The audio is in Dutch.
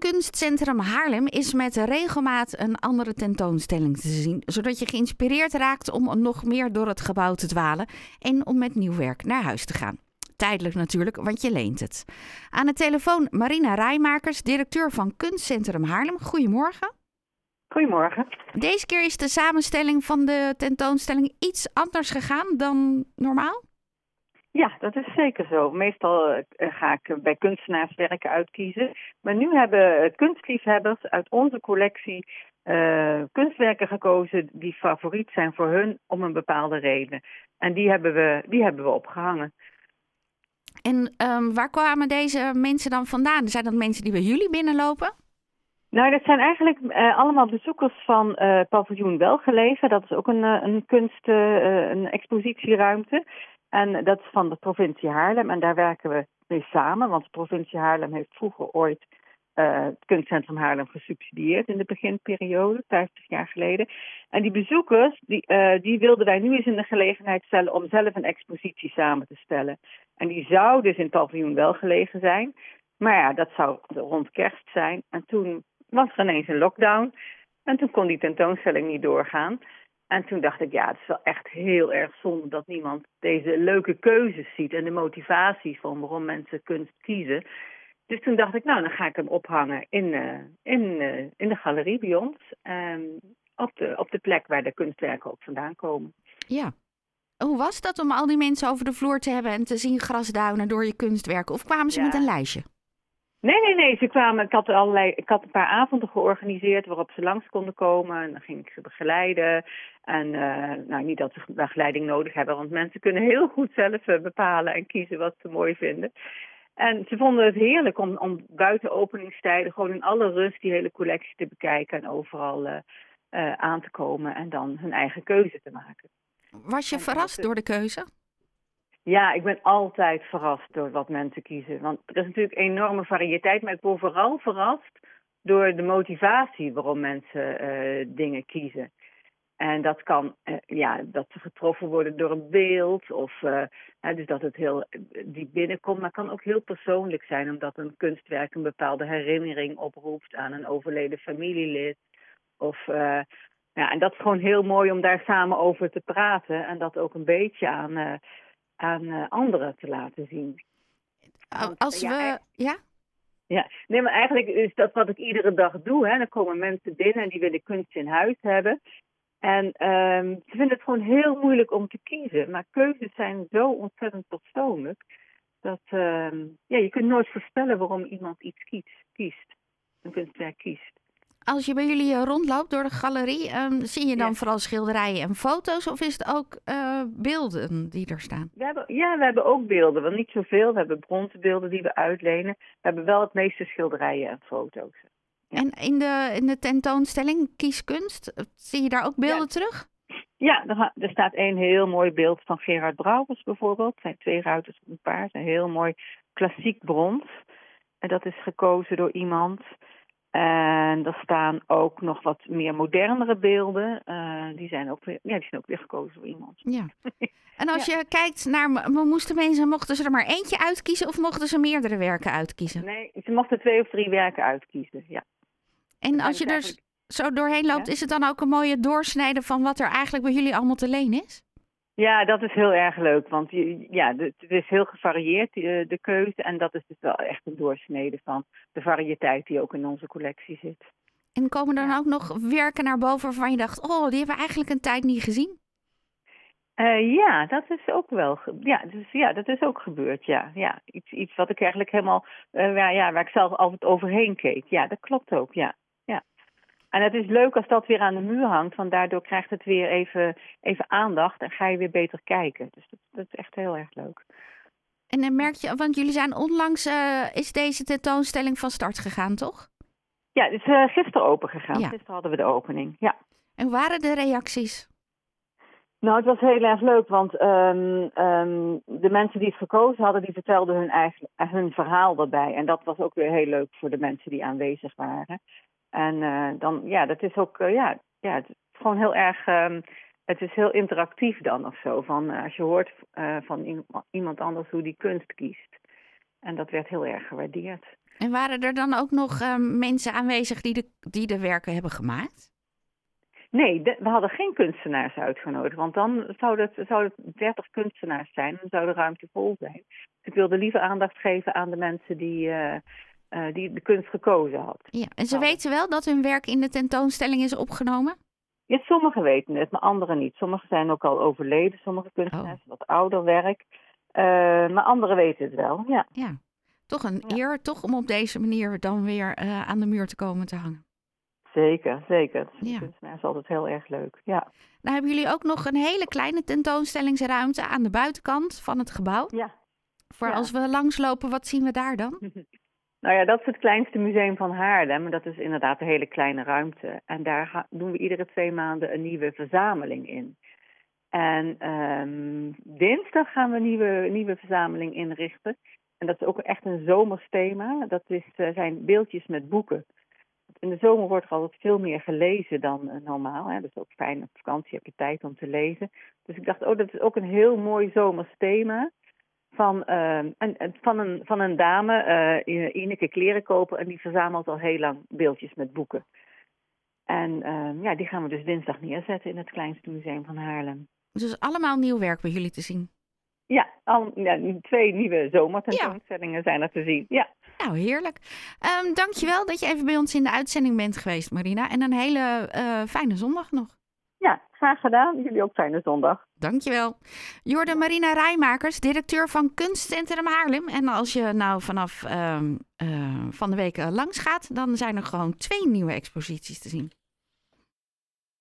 Kunstcentrum Haarlem is met regelmaat een andere tentoonstelling te zien, zodat je geïnspireerd raakt om nog meer door het gebouw te dwalen en om met nieuw werk naar huis te gaan. Tijdelijk natuurlijk, want je leent het. Aan de telefoon Marina Rijmakers, directeur van Kunstcentrum Haarlem. Goedemorgen. Goedemorgen. Deze keer is de samenstelling van de tentoonstelling iets anders gegaan dan normaal? Ja, dat is zeker zo. Meestal eh, ga ik bij kunstenaars werken uitkiezen. Maar nu hebben kunstliefhebbers uit onze collectie uh, kunstwerken gekozen die favoriet zijn voor hun om een bepaalde reden. En die hebben we, die hebben we opgehangen. En um, waar kwamen deze mensen dan vandaan? Zijn dat mensen die bij jullie binnenlopen? Nou, dat zijn eigenlijk uh, allemaal bezoekers van uh, paviljoen Welgeleven. Dat is ook een, een kunst, een expositieruimte. En dat is van de provincie Haarlem. En daar werken we mee samen. Want de provincie Haarlem heeft vroeger ooit uh, het kunstcentrum Haarlem gesubsidieerd in de beginperiode, 50 jaar geleden. En die bezoekers, die, uh, die wilden wij nu eens in de gelegenheid stellen om zelf een expositie samen te stellen. En die zou dus in het paviljoen wel gelegen zijn. Maar ja, dat zou rond kerst zijn. En toen was er ineens een lockdown. En toen kon die tentoonstelling niet doorgaan. En toen dacht ik, ja, het is wel echt heel erg zonde dat niemand deze leuke keuzes ziet en de motivaties van waarom mensen kunst kiezen. Dus toen dacht ik, nou, dan ga ik hem ophangen in, uh, in, uh, in de galerie bij ons. Um, op, de, op de plek waar de kunstwerken ook vandaan komen. Ja. Hoe was dat om al die mensen over de vloer te hebben en te zien grasduinen door je kunstwerken? Of kwamen ze ja. met een lijstje? Nee, nee, nee. Ze kwamen, ik, had allerlei, ik had een paar avonden georganiseerd waarop ze langs konden komen. En dan ging ik ze begeleiden. En uh, nou, niet dat ze begeleiding nodig hebben, want mensen kunnen heel goed zelf bepalen en kiezen wat ze mooi vinden. En ze vonden het heerlijk om, om buiten openingstijden gewoon in alle rust die hele collectie te bekijken en overal uh, aan te komen en dan hun eigen keuze te maken. Was je en verrast door de keuze? Ja, ik ben altijd verrast door wat mensen kiezen. Want er is natuurlijk enorme variëteit, maar ik word vooral verrast door de motivatie waarom mensen uh, dingen kiezen. En dat kan, uh, ja, dat ze getroffen worden door een beeld of uh, dus dat het heel diep binnenkomt. Maar kan ook heel persoonlijk zijn, omdat een kunstwerk een bepaalde herinnering oproept aan een overleden familielid. Of, ja, en dat is gewoon heel mooi om daar samen over te praten en dat ook een beetje aan, aan anderen te laten zien. Als we, ja? Ja, nee, maar eigenlijk is dat wat ik iedere dag doe. Hè. Dan komen mensen binnen en die willen kunst in huis hebben. En um, ze vinden het gewoon heel moeilijk om te kiezen. Maar keuzes zijn zo ontzettend persoonlijk. Dat um, ja, je kunt nooit voorspellen waarom iemand iets kiest. kiest een kunstwerk kiest. Als je bij jullie rondloopt door de galerie, um, zie je dan ja. vooral schilderijen en foto's? Of is het ook uh, beelden die er staan? We hebben, ja, we hebben ook beelden. Wel niet zoveel. We hebben bronzen beelden die we uitlenen. We hebben wel het meeste schilderijen en foto's. Ja. En in de, in de tentoonstelling Kieskunst, zie je daar ook beelden ja. terug? Ja, er, er, staat een heel mooi beeld van Gerard Brouwers bijvoorbeeld. Het zijn twee ruiters op een paard. Een heel mooi klassiek brons. En dat is gekozen door iemand. En er staan ook nog wat meer modernere beelden. Uh, die, zijn ook weer, ja, die zijn ook weer gekozen door iemand. Ja. En als ja. je kijkt naar, moesten mensen, mochten ze er maar eentje uitkiezen of mochten ze meerdere werken uitkiezen? Nee, ze mochten twee of drie werken uitkiezen, ja. En als je er eigenlijk... zo doorheen loopt, ja? is het dan ook een mooie doorsnede van wat er eigenlijk bij jullie allemaal te leen is? Ja, dat is heel erg leuk, want ja, het is heel gevarieerd, de keuze. En dat is dus wel echt een doorsnede van de variëteit die ook in onze collectie zit. En komen er dan ook nog werken naar boven waarvan je dacht, oh, die hebben we eigenlijk een tijd niet gezien? Uh, ja, dat is ook wel. Ja, dus, ja, dat is ook gebeurd. Ja, ja. Iets, iets wat ik eigenlijk helemaal. Uh, waar, ja, waar ik zelf altijd overheen keek. Ja, dat klopt ook. Ja. En het is leuk als dat weer aan de muur hangt, want daardoor krijgt het weer even, even aandacht en ga je weer beter kijken. Dus dat, dat is echt heel erg leuk. En dan merk je, want jullie zijn onlangs, uh, is deze tentoonstelling van start gegaan, toch? Ja, het is uh, gisteren open gegaan. Ja. Gisteren hadden we de opening, ja. En hoe waren de reacties? Nou, het was heel erg leuk, want um, um, de mensen die het gekozen hadden, die vertelden hun, eigen, hun verhaal erbij. En dat was ook weer heel leuk voor de mensen die aanwezig waren. En uh, dan, ja, dat is ook, uh, ja, ja, het is gewoon heel erg, um, het is heel interactief dan of zo. Van, uh, als je hoort van iemand anders hoe die kunst kiest. En dat werd heel erg gewaardeerd. En waren er dan ook nog ehm, mensen aanwezig die de, die de werken hebben gemaakt? Nee, we hadden geen kunstenaars uitgenodigd, want dan zouden het, zou het 30 kunstenaars zijn en dan zou de ruimte vol zijn. Ik wilde liever aandacht geven aan de mensen die, uh, uh, die de kunst gekozen had. Ja, en ze weten wel dat hun werk in de tentoonstelling is opgenomen? Ja, sommigen weten het, maar anderen niet. Sommigen zijn ook al overleden, sommige kunstenaars, oh. wat ouder werk. Uh, maar anderen weten het wel, ja. Ja, toch een eer, toch om op deze manier dan weer aan de muur te komen te hangen. Zeker, zeker. Ja. Kunstenaar is altijd heel erg leuk, ja. Nou hebben jullie ook nog een hele kleine tentoonstellingsruimte aan de buitenkant van het gebouw. Ja. Voor als we langslopen, wat zien we daar dan? Nou ja, dat is het kleinste museum van Haarlem. Dat is inderdaad een hele kleine ruimte. En daar doen we iedere twee maanden een nieuwe verzameling in. En um, dinsdag gaan we een nieuwe, nieuwe verzameling inrichten. En dat is ook echt een zomersthema. Dat is, uh, zijn beeldjes met boeken in de zomer wordt er altijd veel meer gelezen dan uh, normaal. Hè. Dus ook fijn op vakantie heb je tijd om te lezen. Dus ik dacht, oh, dat is ook een heel mooi zomers thema. Van, uh, een, van, een, van een dame, uh, Ineke Klerenkoper, en die verzamelt al heel lang beeldjes met boeken. En uh, ja, die gaan we dus dinsdag neerzetten in het kleinste museum van Haarlem. Dus allemaal nieuw werk bij jullie te zien? Ja, al, ja twee nieuwe zomertentoonstellingen ja. zijn er te zien. Ja. Nou, heerlijk. Um, dankjewel dat je even bij ons in de uitzending bent geweest, Marina. En een hele uh, fijne zondag nog. Graag gedaan. Jullie ook fijne zondag. Dankjewel. Jorde Marina Rijmakers, directeur van Kunstcentrum Haarlem. En als je nou vanaf um, uh, van de week langs gaat, dan zijn er gewoon twee nieuwe exposities te zien.